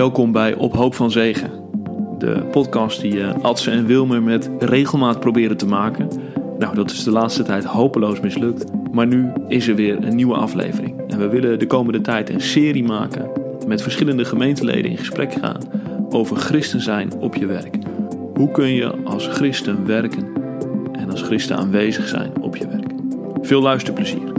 Welkom bij Op Hoop van Zegen. De podcast die uh, Adse en Wilmer met regelmaat proberen te maken. Nou, dat is de laatste tijd hopeloos mislukt. Maar nu is er weer een nieuwe aflevering. En we willen de komende tijd een serie maken met verschillende gemeenteleden in gesprek gaan over christen zijn op je werk. Hoe kun je als christen werken en als christen aanwezig zijn op je werk? Veel luisterplezier.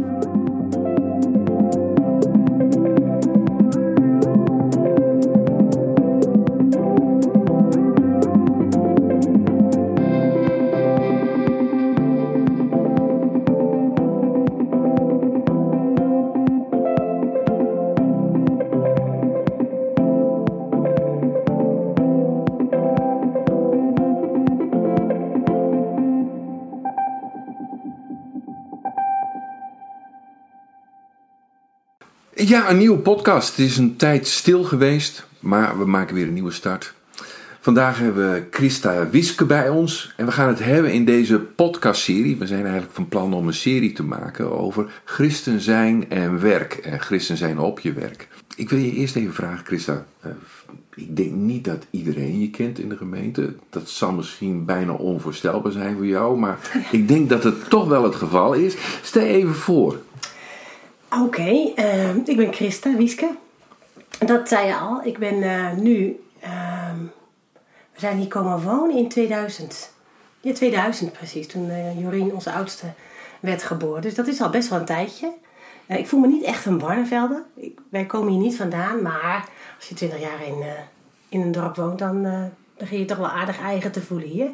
Ja, een nieuwe podcast. Het is een tijd stil geweest, maar we maken weer een nieuwe start. Vandaag hebben we Christa Wiske bij ons en we gaan het hebben in deze podcastserie. We zijn eigenlijk van plan om een serie te maken over christen zijn en werk en christen zijn op je werk. Ik wil je eerst even vragen, Christa. Uh, ik denk niet dat iedereen je kent in de gemeente. Dat zal misschien bijna onvoorstelbaar zijn voor jou, maar ik denk dat het toch wel het geval is. Stel even voor. Oké, uh, ik ben Christa Wieske. Dat zei je al. Ik ben uh, nu. Uh, we zijn hier komen wonen in 2000. Ja, 2000 precies. Toen uh, Jorien, onze oudste, werd geboren. Dus dat is al best wel een tijdje. ik voel me niet echt een Barnevelder. Ik, wij komen hier niet vandaan. Maar als je 20 jaar in, in een dorp woont, dan begin je toch wel aardig eigen te voelen hier.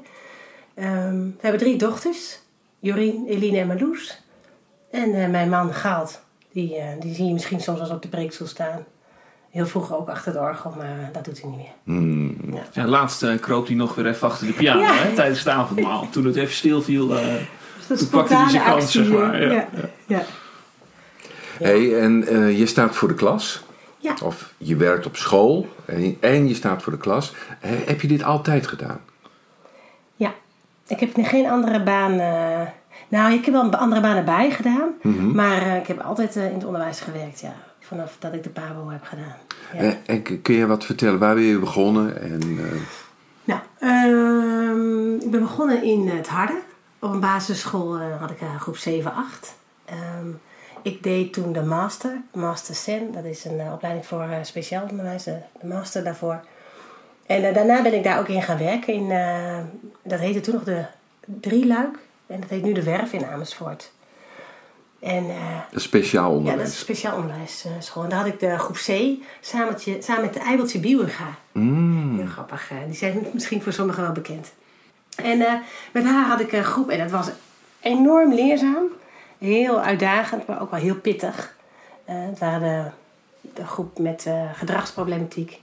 Ehm, we hebben drie dochters: Jorien, Eline en Marloes. En mijn man Gaalt. Die, uh, die zie je misschien soms als op de preekstoel staan. Heel vroeger ook achter het orgel, maar dat doet hij niet meer. Mm. Ja. ja. laatst uh, kroop hij nog weer even achter de piano ja. hè, tijdens het avondmaal. Toen het even stil viel, uh, dus toen pakte hij zijn kans, zeg maar. Ja. ja. ja. Hey, en je staat voor de klas. Ja. Of je werkt op school en, en je staat voor de klas. heb je dit altijd gedaan? Ja, ik heb geen andere baan nou, ik heb wel andere banen bij gedaan. Mhm. Maar uh, ik heb altijd uh, in het onderwijs gewerkt, ja. Vanaf dat ik de PABO heb gedaan. Ja. En, eh, en, kun je wat vertellen? Waar ben je begonnen? En, Nou, uh, ik ben begonnen in het Harde. Op een basisschool had ik groep 7, 8. Um, ik deed toen de master, Master SEN. Dat is een opleiding voor speciaal onderwijs, de, master daarvoor. En daarna ben ik daar ook in gaan werken. In, dat heette toen nog de Drieluik. En dat heet nu de Werf in Amersfoort. En, uh, een speciaal onderwijs? Ja, dat is een speciaal onderwijsschool. En daar had ik de groep C samen, samen met de Eibeltje Bieuwenga. Mm. Heel grappig. Die zijn misschien voor sommigen wel bekend. En uh, met haar had ik een groep en dat was enorm leerzaam. Heel uitdagend, maar ook wel heel pittig. Uh, het waren de, de groep met gedragsproblematiek.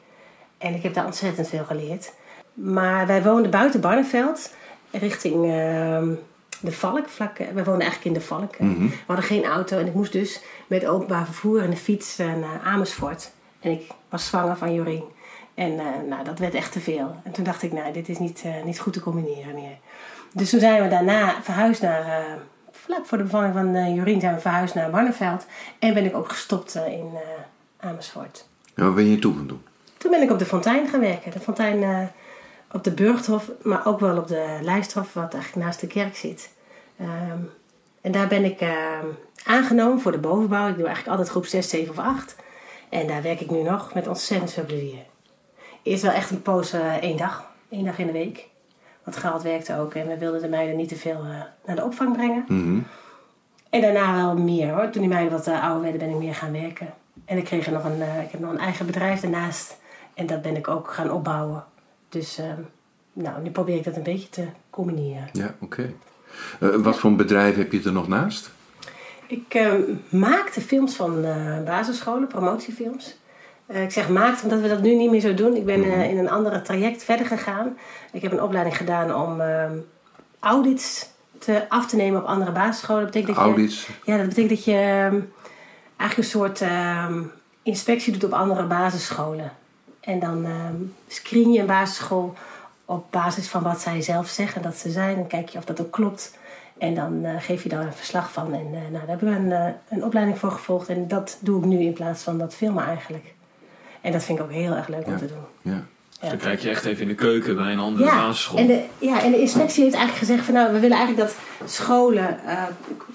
En ik heb daar ontzettend veel geleerd. Maar wij woonden buiten Barneveld, richting ehm, de Valk. Vlak, we woonden eigenlijk in de Valk. Mhm. We hadden geen auto en ik moest dus met openbaar vervoer en de fiets eh, naar Amersfoort. En ik was zwanger van Jorien. En uh, nou, dat werd echt te veel. En toen dacht ik, nou, dit is niet, uh, niet goed te combineren meer. Dus toen zijn we daarna verhuisd naar, uh, vlak voor de bevalling van Jorien, zijn we verhuisd naar Barneveld. En ben ik ook gestopt in Amersfoort. En wat ben je toen gaan doen? Toen ben ik op de Fontein gaan werken. De Fontein op de Burgthof, maar ook wel op de Lijsthof, wat eigenlijk naast de kerk zit. Ehm, en daar ben ik ehm, aangenomen voor de bovenbouw. Ik doe eigenlijk altijd groep 6, 7 of 8. En daar werk ik nu nog met ontzettend veel plezier. Eerst wel echt een poos uh, één dag. één dag in de week. Want Gaald werkte ook en we wilden de meiden niet te veel uh, naar de opvang brengen. Mhm. En daarna wel meer hoor. Toen die meiden wat uh, ouder werden ben ik meer gaan werken. En ik, kreeg nog een, ik heb nog een eigen bedrijf daarnaast. En dat ben ik ook gaan opbouwen. Dus ehm, nou, nu probeer ik dat een beetje te combineren. Ja, oké. Uh, wat voor een bedrijf heb je er nog naast? Ik uh, maakte films van uh, basisscholen, promotiefilms. Uh, ik zeg maakte omdat we dat nu niet meer zo doen. Ik ben mhm. in een andere traject verder gegaan. Ik heb een opleiding gedaan om ehm, audits te, af te nemen op andere basisscholen. Dat betekent dat audits? Je, ja, dat betekent dat je ehm, eigenlijk een soort ehm, inspectie doet op andere basisscholen. En dan screen je een basisschool op basis van wat zij zelf zeggen dat ze zijn. Dan kijk je of dat ook klopt. En dan uh, geef je daar een verslag van. En uh, nou, daar hebben we een, uh, een opleiding voor gevolgd. En dat doe ik nu in plaats van dat filmen eigenlijk. En dat vind ik ook heel erg leuk om te doen. Ja. Dus dan kijk je echt even in de keuken bij een andere Ja, basisschool. en de, ja, en de inspectie heeft eigenlijk gezegd van nou, we willen eigenlijk dat scholen, eh,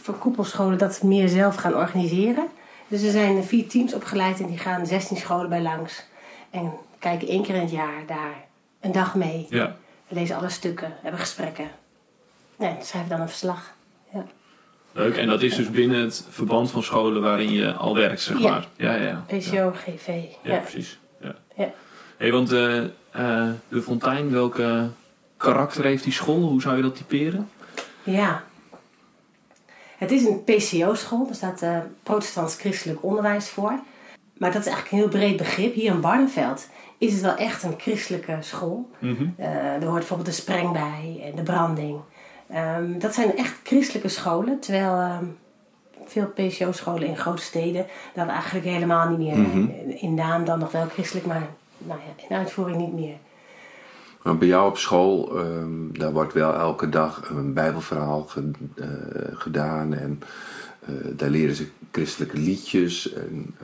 voor koepelscholen, dat meer zelf gaan organiseren. Dus er zijn vier teams opgeleid en die gaan 16 scholen bij langs. En kijken één keer in het jaar daar een dag mee. Ja. We lezen alle stukken, hebben gesprekken. Dan schrijven dan een verslag. Ja. Leuk. En dat is dus binnen het verband van scholen waarin je al werkt, zeg maar. Ja, ja, ja. PCO, GV. Ja, precies. Ja. Ja. Hey, want eh, eh, de Fontein, welke karakter heeft die school? Hoe zou je dat typeren? Ja. Het is een PCO-school, daar staat eh, protestants christelijk onderwijs voor. Maar dat is eigenlijk een heel breed begrip. Hier in Barneveld is het wel echt een christelijke school. Eh, er hoort bijvoorbeeld de spreng bij en de branding. Ehm, dat zijn echt christelijke scholen, terwijl ehm, veel PCO-scholen in grote steden dat eigenlijk helemaal niet meer. In- In naam dan nog wel christelijk, maar nou ja, in uitvoering niet meer. Maar bij jou op school, ehm, daar wordt wel elke dag een bijbelverhaal ge- eh, gedaan. En eh, daar leren ze christelijke liedjes. En,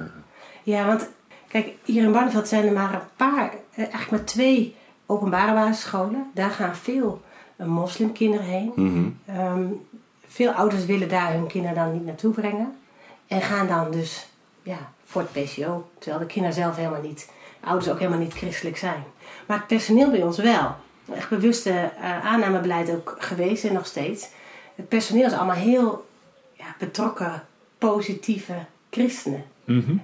Ja, want kijk, hier in Barneveld zijn er maar een paar, eh, eigenlijk maar twee openbare basisscholen. Daar gaan veel eh, moslimkinderen heen. mhm. Ehm, veel ouders willen daar hun kinderen dan niet naartoe brengen. En gaan dan dus ja, voor het PCO. Terwijl de kinderen zelf helemaal niet, de ouders ook helemaal niet christelijk zijn. Maar het personeel bij ons wel. Echt bewuste eh, aannamebeleid ook geweest en nog steeds. Het personeel is allemaal heel ja, betrokken, positieve christenen.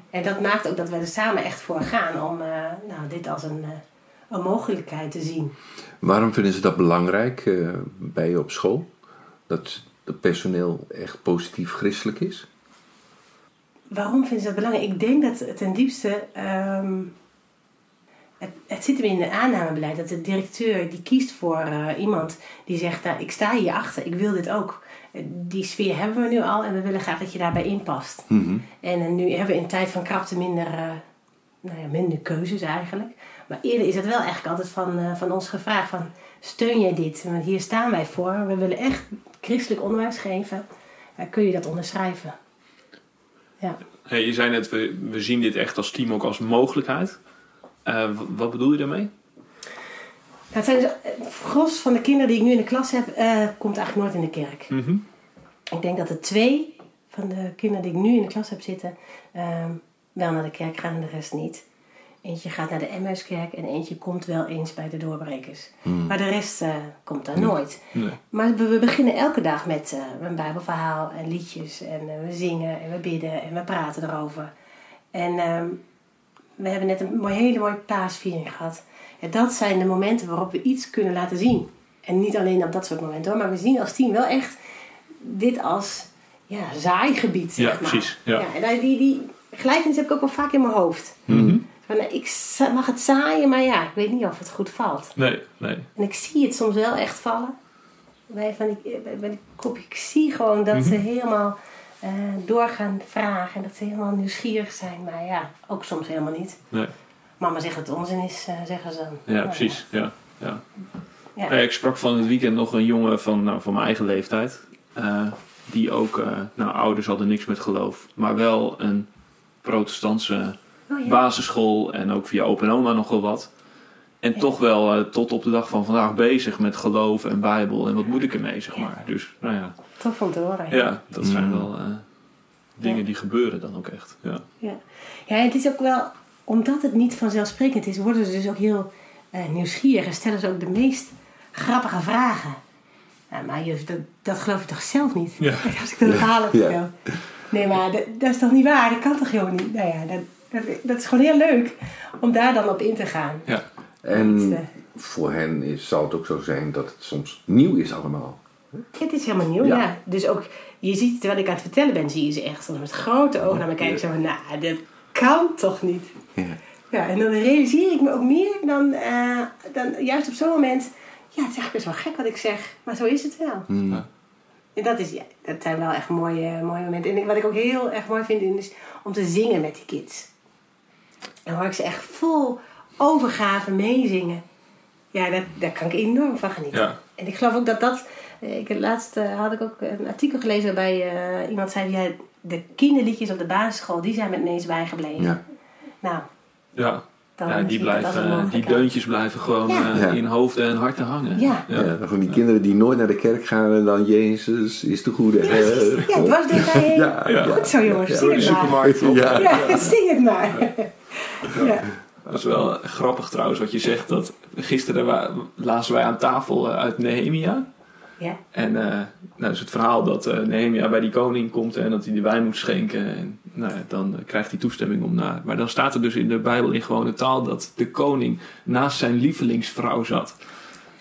En dat maakt ook dat we er samen echt voor gaan om eh, nou, dit als een, eh, een mogelijkheid te zien. Waarom vinden ze dat belangrijk eh, bij je op school? Dat het personeel echt positief christelijk is? Waarom vinden ze dat belangrijk? Ik denk dat het ten diepste. ehm, het, het zit hem in het aannamebeleid. Dat de directeur die kiest voor eh, iemand die zegt: nou, Ik sta hier achter, ik wil dit ook. Die sfeer hebben we nu al en we willen graag dat je daarbij inpast. Mhm. En eh, nu hebben we in tijd van krapte minder, eh, nou ja, minder keuzes eigenlijk. Maar eerder is het wel eigenlijk altijd van, eh, van ons gevraagd: van, Steun jij dit? Want hier staan wij voor. We willen echt christelijk onderwijs geven. Kun je dat onderschrijven? Ja. Hey, je zei net, we, we zien dit echt als team ook als mogelijkheid. Eh, wat bedoel je daarmee? Het zijn dus, het gros van de kinderen die ik nu in de klas heb, eh, komt eigenlijk nooit in de kerk. Mhm. Ik denk dat er twee van de kinderen die ik nu in de klas heb zitten, ehm, wel naar de kerk gaan en de rest niet. Eentje gaat naar de Emmauskerk en eentje komt wel eens bij de doorbrekers. Maar de rest eh, komt daar nooit. Nee. Maar we, we beginnen elke dag met eh, een bijbelverhaal en liedjes. En eh, we zingen en we bidden en we praten erover. En ehm, we hebben net een hele mooie paasviering gehad. En dat zijn de momenten waarop we iets kunnen laten zien. En niet alleen op dat soort momenten hoor. Maar we zien als team wel echt dit als ja, zaaigebied. Zeg Ja, maar. precies, ja. en daar- die, die gelijkenis heb ik ook wel vaak in mijn hoofd. Mhm. Van, nou, ik mag het zaaien, maar ja, ik weet niet of het goed valt. Nee, nee. En ik zie het soms wel echt vallen. Bij, van die, bij, bij die kopje. Ik zie gewoon dat ze helemaal eh, door gaan vragen. En dat ze helemaal nieuwsgierig zijn. Maar ja, ook soms helemaal niet. nee. Mama zegt dat het onzin is, eh, zeggen ze dan. Ja, precies. Ja, ja. Ja. Nee, ik sprak van het weekend nog een jongen van, nou, van mijn eigen leeftijd. eh, die ook, eh, nou, ouders hadden niks met geloof. Maar wel een protestantse Oh, ja. basisschool en ook via open oma nog wel wat. En toch wel eh, tot op de dag van vandaag bezig met geloof en bijbel. En wat moet ik ermee, zeg maar. Dus, nou ja. Tof om te horen. Ja, dat zijn Mm. wel eh, dingen Ja. die gebeuren dan ook echt. Ja. Ja. ja, het is ook wel, omdat het niet vanzelfsprekend is, worden ze dus ook heel eh, nieuwsgierig en stellen ze ook de meest grappige vragen. Ja, maar juf, dat, dat geloof je toch zelf niet? Ja. Als ik dat verhaal heb Ja. vertel. Nee, maar dat, dat is toch niet waar? Dat kan toch gewoon niet? Nou ja, dat, dat, dat is gewoon heel leuk om daar dan op in te gaan. Ja. En eh, voor hen is, zal het ook zo zijn dat het soms nieuw is allemaal. Het is helemaal nieuw, Ja. ja. Dus ook, je ziet, terwijl ik aan het vertellen ben, zie je ze echt soms met grote ogen naar me kijken. Zo van, nou, dat kan toch niet? Ja. Ja, en dan realiseer ik me ook meer dan, eh, dan juist op zo'n moment. Ja, het is eigenlijk best wel gek wat ik zeg, maar zo is het wel. Mm. En dat, is, ja, dat zijn wel echt mooie, mooie momenten. En wat ik ook heel erg mooi vind, is om te zingen met die kids. Dan hoor ik ze echt vol overgave meezingen. Ja, dat, daar kan ik enorm van genieten. Ja. En ik geloof ook dat dat... eh, Ik, laatst eh, had ik ook een artikel gelezen waarbij eh, iemand zei... Ja, de kinderliedjes op de basisschool, die zijn me ineens bijgebleven. Ja. Nou, Ja. zie die, blijven, die mogelijkheid. deuntjes blijven gewoon Ja. eh, in hoofden en harten hangen. Ja. Ja, van die kinderen die nooit naar de kerk gaan en dan Jezus is de goede Ja, precies. herder. Ja, dwars door daarheen. Ja, ja. Goed zo jongens, Ja, zing Door de het maar. Ja. Het maar. Ja. Dat is wel grappig trouwens wat je zegt. Dat gisteren lazen wij aan tafel eh, uit Nehemia. Ja. En eh nou, dus het verhaal dat eh, Nehemia bij die koning komt en dat hij de wijn moet schenken. En nou, ja, dan eh, krijgt hij toestemming om naar. Maar dan staat er dus in de Bijbel in gewone taal dat de koning naast zijn lievelingsvrouw zat.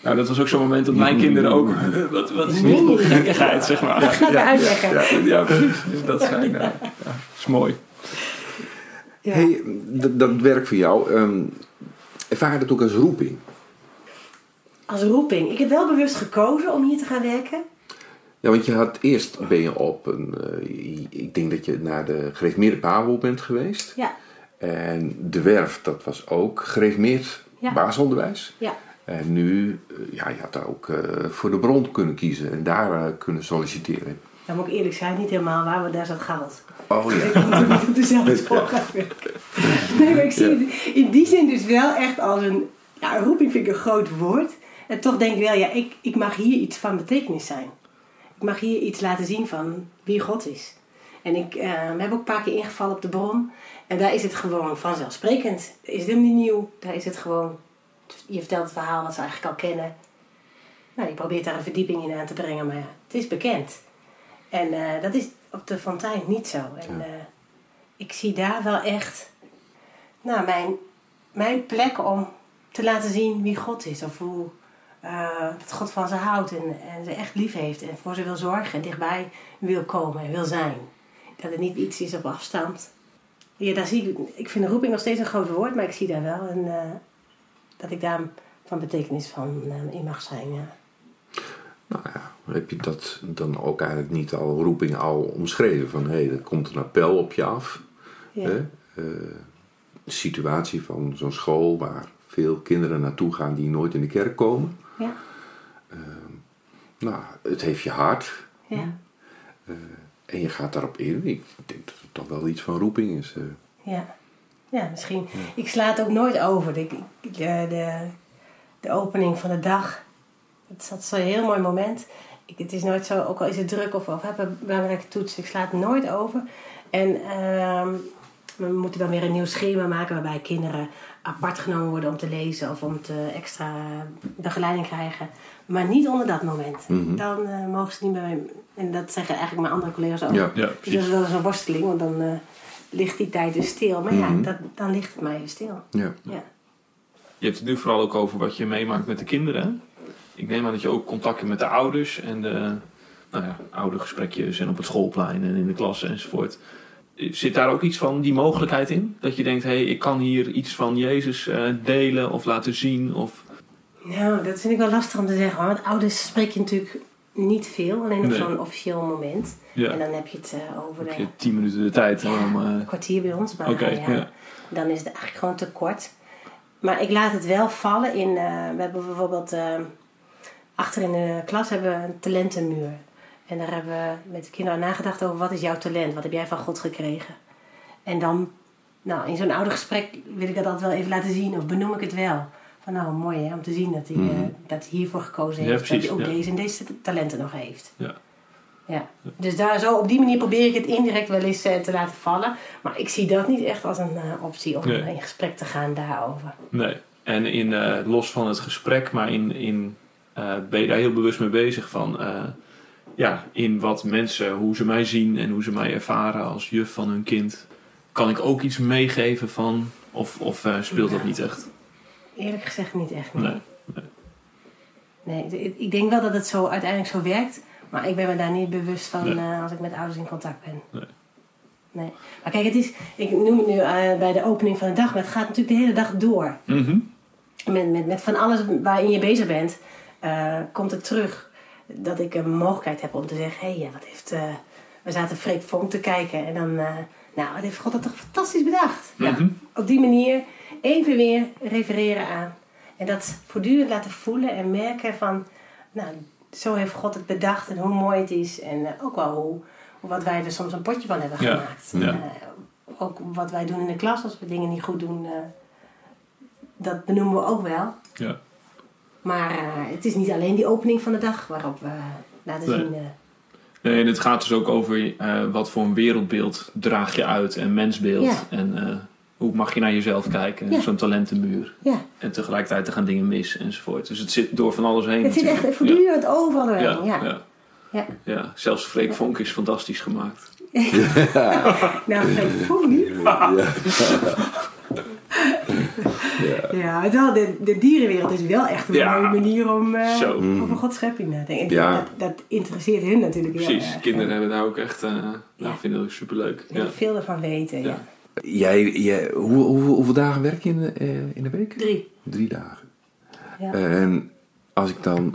Nou, dat was ook zo'n moment dat mijn kinderen ook. Wat, wat is dit voor gekkigheid, zeg maar. Ik uitleggen. Ja, precies. Dus dat zijn. eh, ja, dat is mooi. Ja. Hey, dat, dat werk voor jou, ehm ervaar je dat ook als roeping? Als roeping. Ik heb wel bewust gekozen om hier te gaan werken. Ja, want je had eerst ben je op een, eh, ik denk dat je naar de gereformeerde Pabo bent geweest. Ja. En de werf, dat was ook gereformeerd Ja. basisonderwijs. Ja. En nu, eh, ja, je had daar ook eh, voor de bron kunnen kiezen en daar kunnen solliciteren. Dan moet ik eerlijk zijn, niet helemaal waar, want daar zat goud. Oh ja. Ik moet op dezelfde school gaan werken. Nee, maar ik zie het in die zin dus wel echt als een... Ja, een roeping vind ik een groot woord. En toch denk ik wel, ja, ik, ik mag hier iets van betekenis zijn. Ik mag hier iets laten zien van wie God is. En ik eh, we hebben ook een paar keer ingevallen op de bron. En daar is het gewoon vanzelfsprekend. Is het helemaal niet nieuw. Daar is het gewoon... Je vertelt het verhaal wat ze eigenlijk al kennen. Nou, je probeert daar een verdieping in aan te brengen, maar ja, het is bekend. En eh, dat is op de Fontein niet zo. En eh, ik zie daar wel echt nou, mijn, mijn plek om te laten zien wie God is. Of hoe eh, dat God van ze houdt en, en ze echt lief heeft. En voor ze wil zorgen en dichtbij wil komen en wil zijn. Dat het niet iets is op afstand. Ja, daar zie ik, ik vind de roeping nog steeds een groot woord, maar ik zie daar wel een, eh, dat ik daar van betekenis van eh, in mag zijn. Ja. Nou ja, heb je dat dan ook eigenlijk niet al roeping al omschreven? Van hé, hey, er komt een appel op je af. Ja. Hè? Situatie van zo'n school waar veel kinderen naartoe gaan die nooit in de kerk komen. Ja. Nou, het heeft je hart Ja. en je gaat daarop in. Ik denk dat het toch wel iets van roeping is. eh. Ja, ja misschien. Ik sla het ook nooit over. De, de, de, de opening van de dag. Het zat zo'n heel mooi moment. Ik, het is nooit zo, ook al is het druk of, of hebben we belangrijke toetsen, ik sla het nooit over. En ehm, we moeten dan weer een nieuw schema maken waarbij kinderen apart genomen worden om te lezen of om te extra begeleiding krijgen. Maar niet onder dat moment. Mhm. Dan eh, mogen ze niet bij mij. En dat zeggen eigenlijk mijn andere collega's ook. Ja. Ja, Dus dat is wel eens een worsteling, want dan eh, ligt die tijd dus stil. Maar ja, Mhm. dat, dan ligt het mij even stil. Ja. Ja. Je hebt het nu vooral ook over wat je meemaakt met de kinderen. Ik neem aan dat je ook contact hebt met de ouders en de nou ja, oude gesprekjes en op het schoolplein en in de klas enzovoort. Zit daar ook iets van die mogelijkheid in? Dat je denkt, hé, hey, ik kan hier iets van Jezus eh, delen of laten zien? Of... Nou, dat vind ik wel lastig om te zeggen. hoor. Want ouders spreek je natuurlijk niet veel, alleen op Nee. zo'n officieel moment. Ja, En dan heb je het eh, over heb de tien minuten de tijd Ja, om... een kwartier bij ons. Maar ja, ja. dan is het eigenlijk gewoon te kort. Maar ik laat het wel vallen in... we hebben bijvoorbeeld... achter in de klas hebben we een talentenmuur. En daar hebben we met de kinderen nagedacht over... wat is jouw talent? Wat heb jij van God gekregen? En dan... Nou, in zo'n oude gesprek wil ik dat altijd wel even laten zien. Of benoem ik het wel. Van nou, mooi hè, om te zien dat hij, eh, Mhm. dat hij hiervoor gekozen Ja, heeft. precies, dat hij ook ja. deze en deze talenten nog heeft. Ja. Ja. Dus daar zo, op die manier probeer ik het indirect wel eens eh, te laten vallen. Maar ik zie dat niet echt als een eh, optie om Nee. eh, in gesprek te gaan daarover. Nee. En in, eh, los van het gesprek, maar in, in, eh, ben je daar heel bewust mee bezig van... ja, in wat mensen, hoe ze mij zien en hoe ze mij ervaren als juf van hun kind. Kan ik ook iets meegeven van... Of, of eh, speelt dat niet echt? Eerlijk gezegd niet echt. Nee. Nee. Nee, ik- ik denk wel dat het zo uiteindelijk zo werkt. Maar ik ben me daar niet bewust van Nee. eh, als ik met ouders in contact ben. Nee. Nee. Maar kijk, het is, ik noem het nu eh, bij de opening van de dag, maar het gaat natuurlijk de hele dag door. Mhm. met, met, met van alles waarin je bezig bent, komt het terug dat ik een mogelijkheid heb om te zeggen: hé, hey, wat heeft. eh, we zaten Freek Vonk te kijken en dan. eh, nou, wat heeft God dat toch fantastisch bedacht? Nou, op die manier even weer refereren aan. En dat voortdurend laten voelen en merken van. Nou, zo heeft God het bedacht en hoe mooi het is. En eh, ook wel hoe, wat wij er soms een potje van hebben Ja, gemaakt. ja. Ook wat wij doen in de klas als we dingen niet goed doen. dat benoemen we ook wel. Ja. Maar eh, het is niet alleen die opening van de dag waarop we laten Nee. zien. eh, Nee, en het gaat dus ook over eh, wat voor een wereldbeeld draag je uit en mensbeeld. Ja. En eh, hoe mag je naar jezelf kijken, Ja. zo'n talentenmuur. ja, En tegelijkertijd er gaan dingen mis enzovoort. Dus het zit door van alles heen. het zit echt voortdurend overal doorheen. ja. Ja. Ja, ja. Ja. Ja, zelfs Freek Vonk is fantastisch gemaakt. Nou, Freek Vonk niet. Ja, het wel, de, de dierenwereld is wel echt een Ja. mooie manier om eh, over Gods schepping na te denken. En Ja. dat, dat interesseert hun natuurlijk heel Precies, erg. kinderen hebben daar ook echt, eh Ja. nou, vinden dat superleuk. Willen Ja. veel ervan weten. Ja. Ja. Jij, jij, hoe, hoe- hoeveel dagen werk je in de, eh, in de week? Drie. Drie dagen. Ja. En als ik dan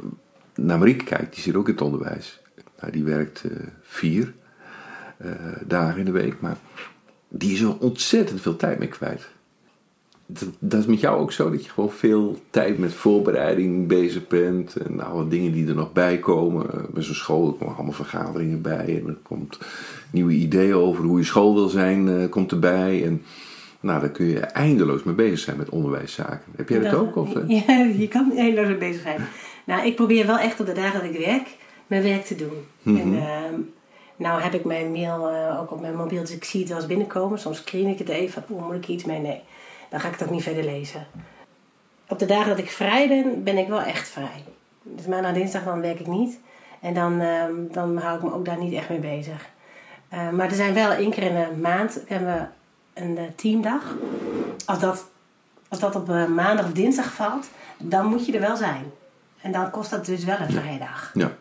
naar Marieke kijk, die zit ook in het onderwijs. Nou, die werkt eh, vier eh, dagen in de week, maar die is er ontzettend veel tijd mee kwijt. Dat, dat is met jou ook zo, dat je gewoon veel tijd met voorbereiding bezig bent. En alle dingen die er nog bij komen. Bij zo'n school er komen allemaal vergaderingen bij. En er komt nieuwe ideeën over hoe je school wil zijn, eh, komt erbij. En nou, daar kun je eindeloos mee bezig zijn met onderwijszaken. Heb jij dat ook? Of, eh? Ja, je kan erg mee bezig zijn. Nou, ik probeer wel echt op de dagen dat ik werk, mijn werk te doen. Mhm. En ehm, nou heb ik mijn mail eh, ook op mijn mobiel, dus ik zie het wel eens binnenkomen. Soms screen ik het even, oeh, moet ik iets mee? Nee, dan ga ik ook niet verder lezen. Op de dagen dat ik vrij ben, ben ik wel echt vrij. Dus maandag en dinsdag dan werk ik niet. En dan, ehm, dan hou ik me ook daar niet echt mee bezig. Eh, maar er zijn wel één keer in de maand hebben we een eh, teamdag. Als dat, als dat op eh, maandag of dinsdag valt, dan moet je er wel zijn. En dan kost dat dus wel een vrijdag. Ja.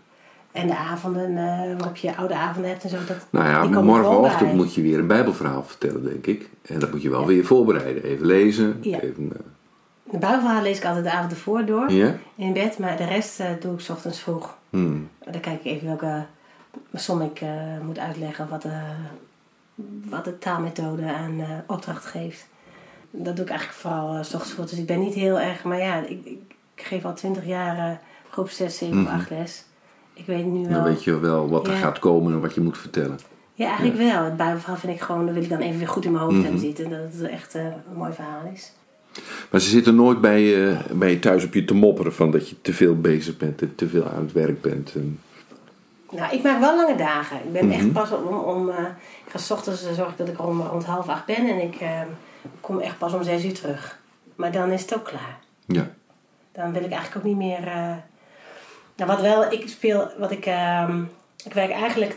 En de avonden eh, waarop je oude avonden hebt en zo. Dat, Nou ja, morgenochtend moet je weer een bijbelverhaal vertellen, denk ik. En dat moet je wel weer voorbereiden. Even lezen. Ja. Even, eh, De Bijbelverhaal lees ik altijd de avond ervoor door ja? in bed. Maar de rest eh, doe ik 's ochtends vroeg. Hmm. Dan kijk ik even welke som ik moet uitleggen. Wat de, wat de taalmethode aan opdracht geeft. Dat doe ik eigenlijk vooral 's ochtends vroeg. Dus ik ben niet heel erg... Maar ja, ik, ik, geef al 20 jaar groep 6, 7 of 8 les. Ik weet nu wel... Dan weet je wel wat er gaat komen en wat je moet vertellen. Ja, eigenlijk wel. Het Bijbelverhaal vind ik gewoon... Dat wil ik dan even weer goed in mijn hoofd Mhm. hebben zitten. Dat het echt eh, een mooi verhaal is. Maar ze zitten nooit bij je, bij je thuis op je te mopperen van dat je te veel bezig bent en te veel aan het werk bent. En, Nou, ik maak wel lange dagen. Ik ben Mhm. echt pas om... om eh, ik ga 's ochtends eh, zorg ik dat ik om rond half acht ben. En ik kom echt pas om zes uur terug. Maar dan is het ook klaar. ja. Dan wil ik eigenlijk ook niet meer... Nou, wat wel... Ik speel... Wat ik... ehm, ik werk eigenlijk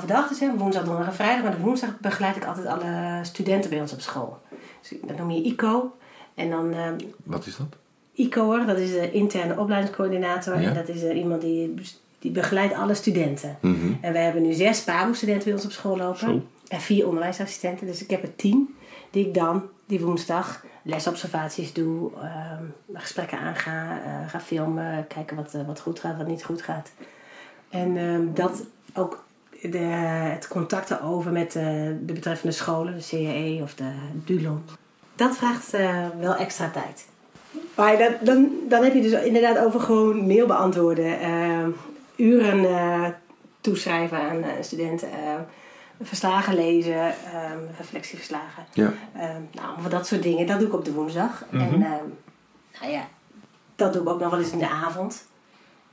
2,5 dag. Dus hè, woensdag, donderdag en vrijdag. Maar de woensdag begeleid ik altijd alle studenten bij ons op school. Dus dat noem je ICO. En dan... ehm, Wat is dat? ICO'er, dat is de interne opleidingscoördinator. Ja. En dat is eh, iemand die, die begeleidt alle studenten. Mhm. En we hebben nu zes PABO-studenten bij ons op school lopen. Zo. En vier onderwijsassistenten. Dus ik heb er tien die ik dan, die woensdag, lesobservaties doe. ehm, gesprekken aanga, eh, ga filmen, kijken wat, eh, wat goed gaat, wat niet goed gaat. En ehm, dat ook de, het contacten over met eh, de betreffende scholen, de CAE of de DULON. Dat vraagt wel extra tijd. Maar dan, dan, heb je dus inderdaad over gewoon mail beantwoorden. eh, uren toeschrijven aan studenten. Verslagen lezen, eh, reflectieverslagen. Ja. Eh, nou, dat soort dingen. Dat doe ik op de woensdag. Mhm. En eh, nou ja, dat doe ik ook nog wel eens in de avond.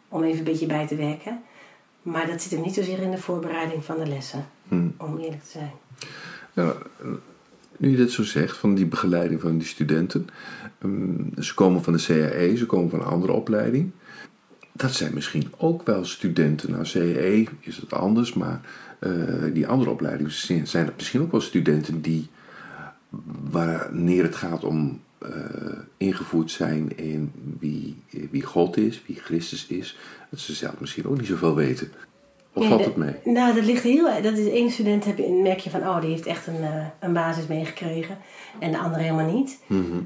Om even een beetje bij te werken. Maar dat zit hem niet zozeer in de voorbereiding van de lessen. Hm. Om eerlijk te zijn. Ja, nu je dit zo zegt, van die begeleiding van die studenten. ehm, ze komen van de CAE, ze komen van een andere opleiding. Dat zijn misschien ook wel studenten. Nou, CAE is het anders, maar eh, die andere opleidingen zijn het misschien ook wel studenten die, wanneer het gaat om eh, ingevoerd zijn in wie, wie God is, wie Christus is, dat ze zelf misschien ook niet zoveel weten. Of Ja, valt het mee? Nou, dat ligt heel... Dat is één student, heb je, merk je van... Oh, die heeft echt een, eh, een basis meegekregen. En de andere helemaal niet. Mhm.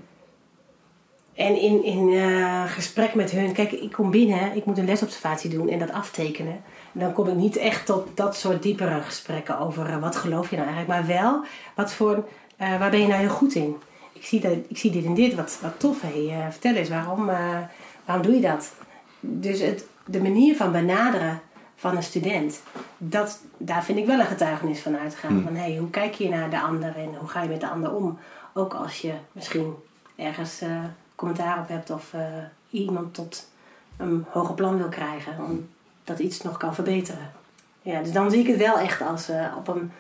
En in, in eh, gesprek met hun... Kijk, ik kom binnen, ik moet een lesobservatie doen en dat aftekenen. En dan kom ik niet echt tot dat soort diepere gesprekken over... eh, wat geloof je nou eigenlijk? Maar wel, wat voor, eh, waar ben je nou heel goed in? Ik zie, dat, ik zie dit en dit, wat, wat tof. Hey, eh, vertel eens, waarom, waarom doe je dat? Dus het, de manier van benaderen van een student... Dat, daar vind ik wel een getuigenis van uitgaan. Van, hey, hoe kijk je naar de ander en hoe ga je met de ander om? Ook als je misschien ergens commentaar op hebt of eh, iemand tot een hoger plan wil krijgen, omdat iets nog kan verbeteren. Ja, dus dan zie ik het wel echt als eh, op een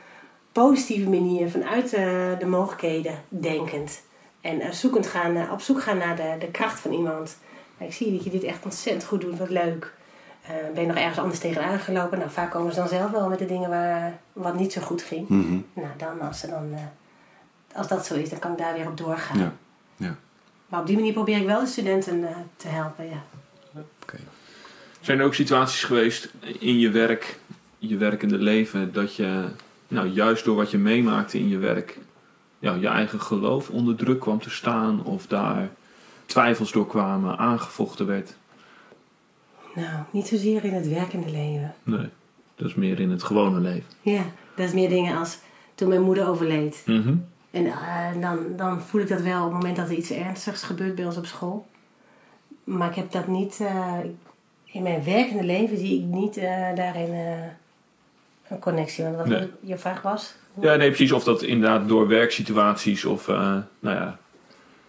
positieve manier vanuit eh, de mogelijkheden denkend. En zoekend gaan, op zoek gaan naar de, de kracht van iemand. Maar ik zie dat je dit echt ontzettend goed doet, wat leuk. Ben je nog ergens anders tegenaan gelopen? Nou, vaak komen ze dan zelf wel met de dingen waar, wat niet zo goed ging. Mhm. Nou, dan als, ze dan, als dat zo is, dan kan ik daar weer op doorgaan. Ja. Ja. Maar op die manier probeer ik wel de studenten eh, te helpen, ja. Oké. Zijn er ook situaties geweest in je werk, je werkende leven, dat je, nou juist door wat je meemaakte in je werk, ja, je eigen geloof onder druk kwam te staan of daar twijfels door kwamen, aangevochten werd? Nou, niet zozeer in het werkende leven. Nee, dat is meer in het gewone leven. Ja, dat is meer dingen als toen mijn moeder overleed. Mhm. En eh, dan, dan voel ik dat wel op het moment dat er iets ernstigs gebeurt bij ons op school. Maar ik heb dat niet... eh, in mijn werkende leven zie ik niet eh, daarin een connectie. Want wat Nee. je vraag was... Ja, nee, precies. Of dat inderdaad door werksituaties of, nou ja,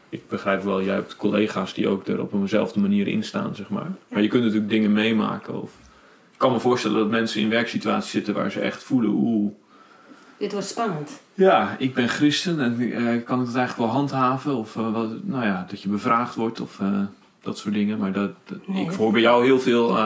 ik begrijp wel, jij hebt collega's die ook er op eenzelfde manier in staan, zeg maar. Maar je kunt natuurlijk dingen meemaken. Of, ik kan me voorstellen dat mensen in werksituaties zitten waar ze echt voelen, oeh, Dit wordt spannend. ja, ik ben christen en eh, kan ik dat eigenlijk wel handhaven? Of, eh, wat, nou ja, dat je bevraagd wordt of eh, dat soort dingen. Maar dat, dat- Nee, ik hoor bij jou heel veel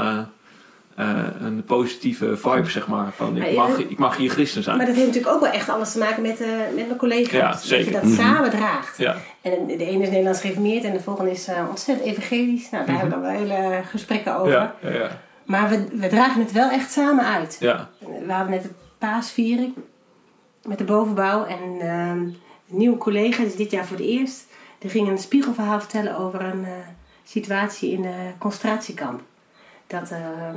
een positieve vibe, zeg maar. Van, ik mag, ik mag hier christen zijn. Maar dat heeft natuurlijk ook wel echt alles te maken met, met mijn collega's. Ja, Dat je dat Mhm. samen draagt. Ja, En de ene is Nederlands gereformeerd en de volgende is ontzettend evangelisch. Nou, daar hebben we dan wel hele gesprekken over. ja, ja, ja. Maar we, we dragen het wel echt samen uit. ja. We hadden net de paasviering met de bovenbouw. En ehm, een nieuwe collega, is dit jaar voor het eerst, die ging een spiegelverhaal vertellen over een eh, situatie in de concentratiekamp. Dat ehm,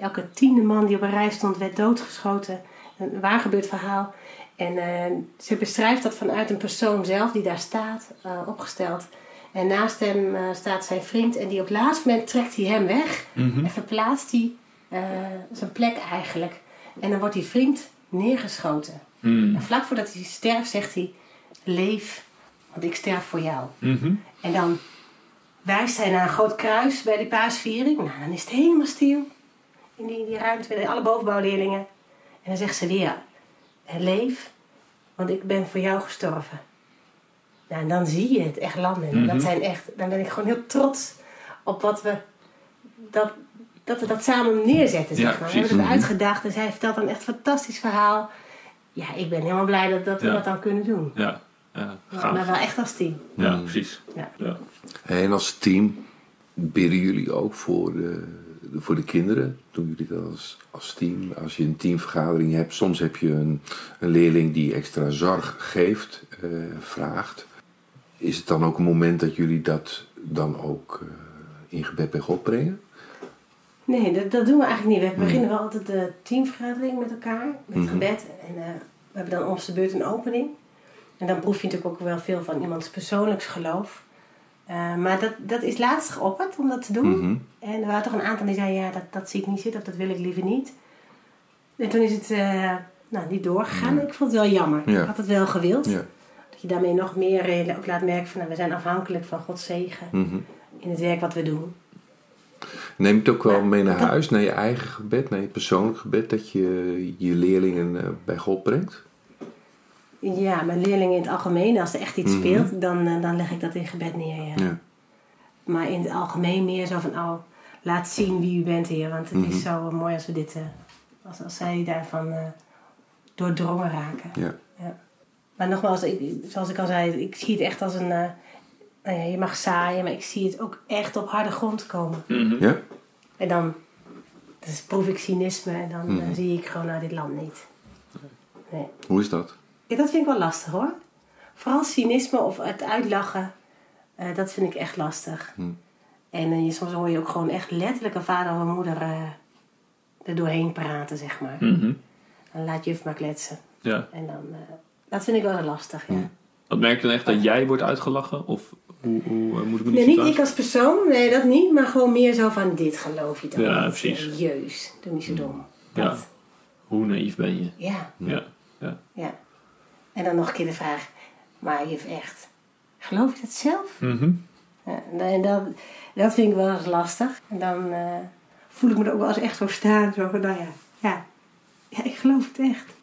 elke tiende man die op een rij stond, werd doodgeschoten. Een waar gebeurd verhaal. En eh, ze beschrijft dat vanuit een persoon zelf die daar staat, eh, opgesteld. En naast hem staat zijn vriend en die op het laatste moment trekt hij hem weg. Mhm. En verplaatst hij zijn plek eigenlijk. En dan wordt die vriend neergeschoten. Mm. En vlak voordat hij sterft zegt hij, leef, want ik sterf voor jou. Mhm. En dan wijst hij naar een groot kruis bij die paasviering. Nou, dan is het helemaal stil. In die, die ruimte met alle bovenbouwleerlingen. En dan zegt ze weer, "Eh, leef, want ik ben voor jou gestorven. Nou, en dan zie je het echt landen. En Mhm. Dat zijn echt, dan ben ik gewoon heel trots op wat we, dat, dat we dat samen neerzetten, zeg Ja, maar. We hebben het Mhm. uitgedacht en zij vertelt dan echt een fantastisch verhaal. Ja, ik ben helemaal blij dat, dat we dat dan kunnen doen. Ja, ja, maar wel echt als team. Ja, Mm. precies. Ja. Ja. En als team bidden jullie ook voor de, voor de kinderen? Doen jullie dat als, als team? Als je een teamvergadering hebt, soms heb je een, een leerling die extra zorg geeft, eh, vraagt. Is het dan ook een moment dat jullie dat dan ook eh, in gebed bij God brengen? Nee, dat, dat doen we eigenlijk niet. We Hmm. beginnen wel altijd de teamvergadering met elkaar, met Mhm. gebed. En eh, we hebben dan om de beurt een opening. En dan proef je natuurlijk ook wel veel van iemands persoonlijks geloof. Eh, maar dat, dat is laatst geopperd om dat te doen. Mhm. En er waren toch een aantal die zeiden, ja, dat, dat zie ik niet zitten of dat wil ik liever niet. En toen is het eh, nou, niet doorgegaan. Ik vond het wel jammer. Ja. Ik had het wel gewild. Ja. Dat je daarmee nog meer ook laat merken van, nou, we zijn afhankelijk van Gods zegen Mhm. in het werk wat we doen. Neem je het ook wel Ja, mee naar huis, naar je eigen gebed, naar je persoonlijk gebed, dat je je leerlingen eh, bij God brengt? Ja, mijn leerlingen in het algemeen, als er echt iets Mhm. speelt, dan, eh, dan leg ik dat in gebed neer. Ja. Ja. Maar in het algemeen meer zo van, oh, laat zien wie u bent, Heer. Want het Mhm. is zo mooi als we dit, eh, als, als zij daarvan eh, doordrongen raken. Ja. Maar nogmaals, ik, zoals ik al zei, ik zie het echt als een, nou ja, je mag zaaien, maar ik zie het ook echt op harde grond komen. Mhm. Ja? En dan dus proef ik cynisme en dan Mhm. zie ik gewoon, nou, dit land niet. Nee. Hoe is dat? Ja, dat vind ik wel lastig hoor. Vooral cynisme of het uitlachen, eh, dat vind ik echt lastig. Hm. En eh, je, soms hoor je ook gewoon echt letterlijk een vader of een moeder eh, er doorheen praten, zeg maar. Mhm. Dan laat juf maar kletsen. Ja. En dan, eh, dat vind ik wel lastig, ja. Wat merk je dan echt dat jij wordt uitgelachen? Of hoe, hoe eh, moet ik me Nee, niet ik als persoon, nee, dat niet. Maar gewoon meer zo van, dit geloof je toch Ja, niet? precies. Jeus, doe niet zo dom. Ja. Hoe naïef ben je? Ja. Ja. ja. ja. En dan nog een keer de vraag, maar juf echt, geloof je dat zelf? Mhm. Ja, en dat, dat vind ik wel eens lastig. En dan eh, voel ik me er ook wel eens echt zo staan. Zo van, nou ja, ja, ja, ik geloof het echt.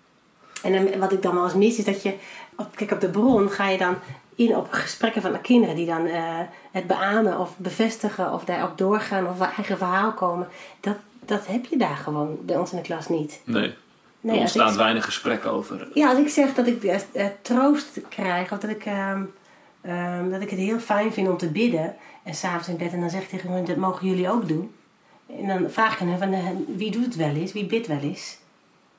En dan, wat ik dan wel eens mis is dat je, op, kijk op de bron ga je dan in op gesprekken van de kinderen die dan eh, het beamen of bevestigen of daarop doorgaan of eigen verhaal komen. Dat, dat heb je daar gewoon bij ons in de klas niet. Nee. Er Nee, als ontstaat ik, weinig gesprek over. ja, als ik zeg dat ik eh, eh, troost krijg of dat ik, ehm, ehm, dat ik het heel fijn vind om te bidden en s'avonds in bed en dan zeg ik tegen hun dat mogen jullie ook doen. En dan vraag ik hen van wie doet het wel eens, wie bidt wel eens.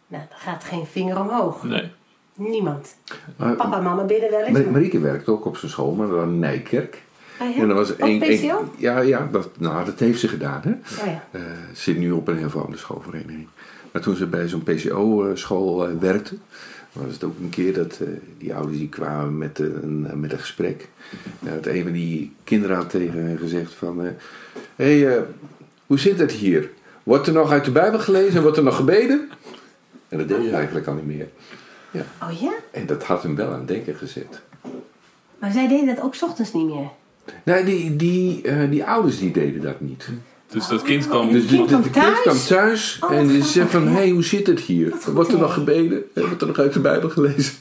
Nou, dan gaat geen vinger omhoog. Nee. Niemand. Maar, Papa en mama bidden wel eens. Mar- Marieke werkt ook op zijn school, maar dan in Nijkerk. Ah, ja? En er was één- ja, ja dat, nou, dat heeft ze gedaan. Hè? Oh ja. Eh, ze zit nu op een heel andere schoolvereniging. Maar toen ze bij zo'n PCO-school eh, werkte, was het ook een keer dat eh, die ouders die kwamen met een, met een gesprek. Ja, dat een van die kinderen had tegen hen gezegd van... Hé, hey, eh, hoe zit het hier? Wordt er nog uit de Bijbel gelezen en wordt er nog gebeden? En dat deed ze eigenlijk al niet meer. Oh ja? En dat had hem wel aan het denken gezet. Maar zij deden dat ook 's ochtends niet meer. Nee, die, die, eh, die ouders die deden dat niet. Dus dat kind kwam. En Dus kind de, kwam thuis? kwam thuis Oh, en die zei van... ja. Hé, hey, hoe zit het hier? Wat Wordt er nog gebeden? Eh, Wordt er nog uit de Bijbel gelezen?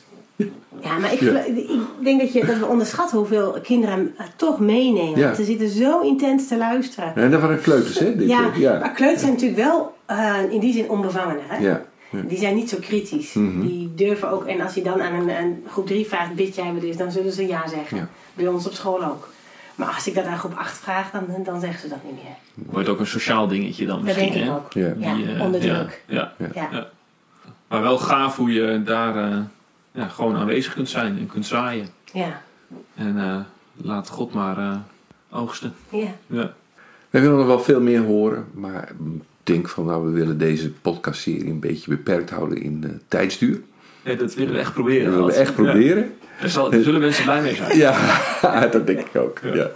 Ja, maar ik, Ja. ik denk dat, je, dat we onderschatten hoeveel kinderen eh, toch meenemen. Ja. Want Ze zitten zo intens te luisteren. En dat waren kleuters, hè? Dit, Ja, ja. maar kleuters zijn natuurlijk wel eh, in die zin onbevangener. Hè? Ja. Ja. Die zijn niet zo kritisch. Mhm. Die durven ook, en als je dan aan een, een groep 3 vraagt, bid jij wel eens, dan zullen ze ja zeggen. Ja. Bij ons op school ook. Maar als ik dat aan groep 8 vraag, dan, dan zeggen ze dat niet meer. Wordt ook een sociaal dingetje dan Dat misschien. denk ik hè? ook. Ja. Ja, Die, eh, onder ja, druk. Ja, Ja. Ja. Maar wel gaaf hoe je daar eh, ja, gewoon aanwezig kunt zijn en kunt zaaien. Ja. En eh, laat God maar oogsten. ja. Ja. We willen nog wel veel meer horen, maar denk van nou, we willen deze podcastserie een beetje beperkt houden in eh, tijdsduur. Nee, dat willen we echt Dat proberen. willen we echt proberen. Ja. Zal, zullen mensen blij mee zijn. Ja, dat denk ik ook. Ja.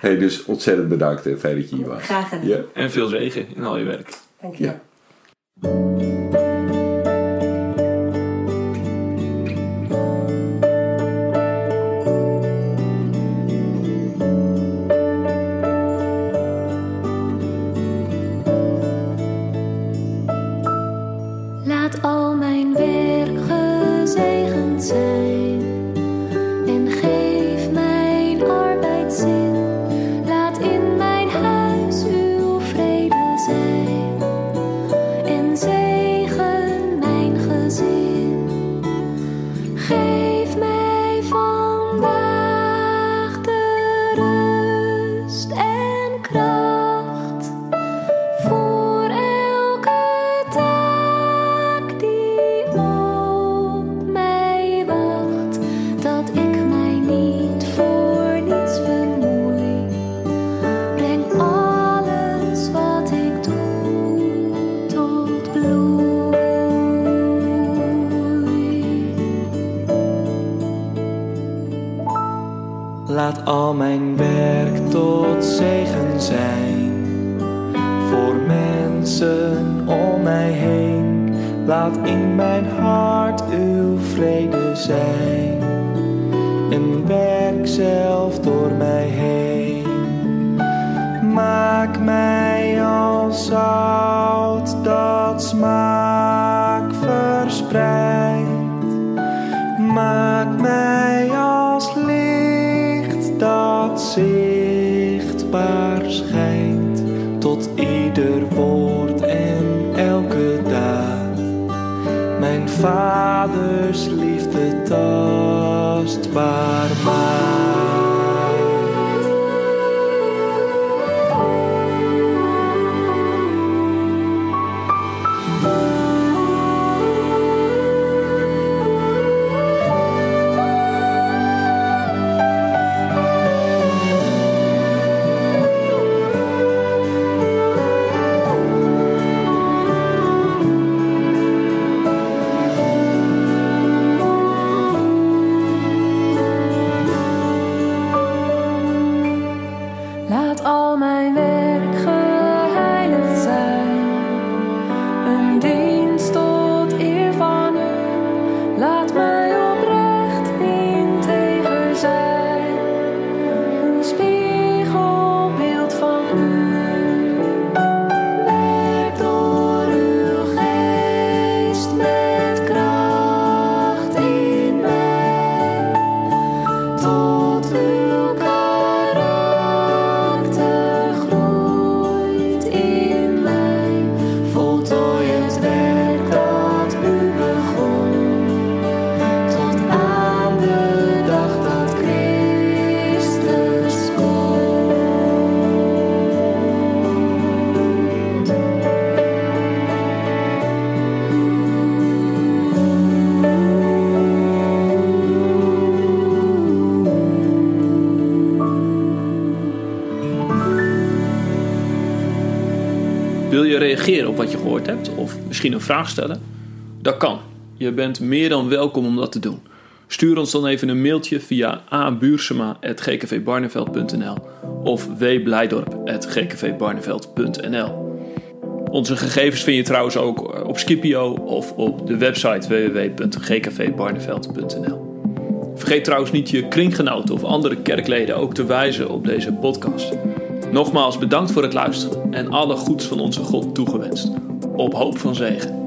Hey, dus ontzettend bedankt en fijn dat je hier was. Graag gedaan. Ja. En veel zegen in al je werk. Dank je. Ja. Mijn vaders liefde tastbaar maakt. Reageren op wat je gehoord hebt of misschien een vraag stellen? Dat kan. Je bent meer dan welkom om dat te doen. Stuur ons dan even een mailtje via abuursema.gkvbarneveld.nl of wblijdorp.gkvbarneveld.nl Onze gegevens vind je trouwens ook op Skipio of op de website www.gkvbarneveld.nl Vergeet trouwens niet je kringgenoten of andere kerkleden ook te wijzen op deze podcast. Nogmaals bedankt voor het luisteren en alle goeds van onze God toegewenst. Op hoop van zegen.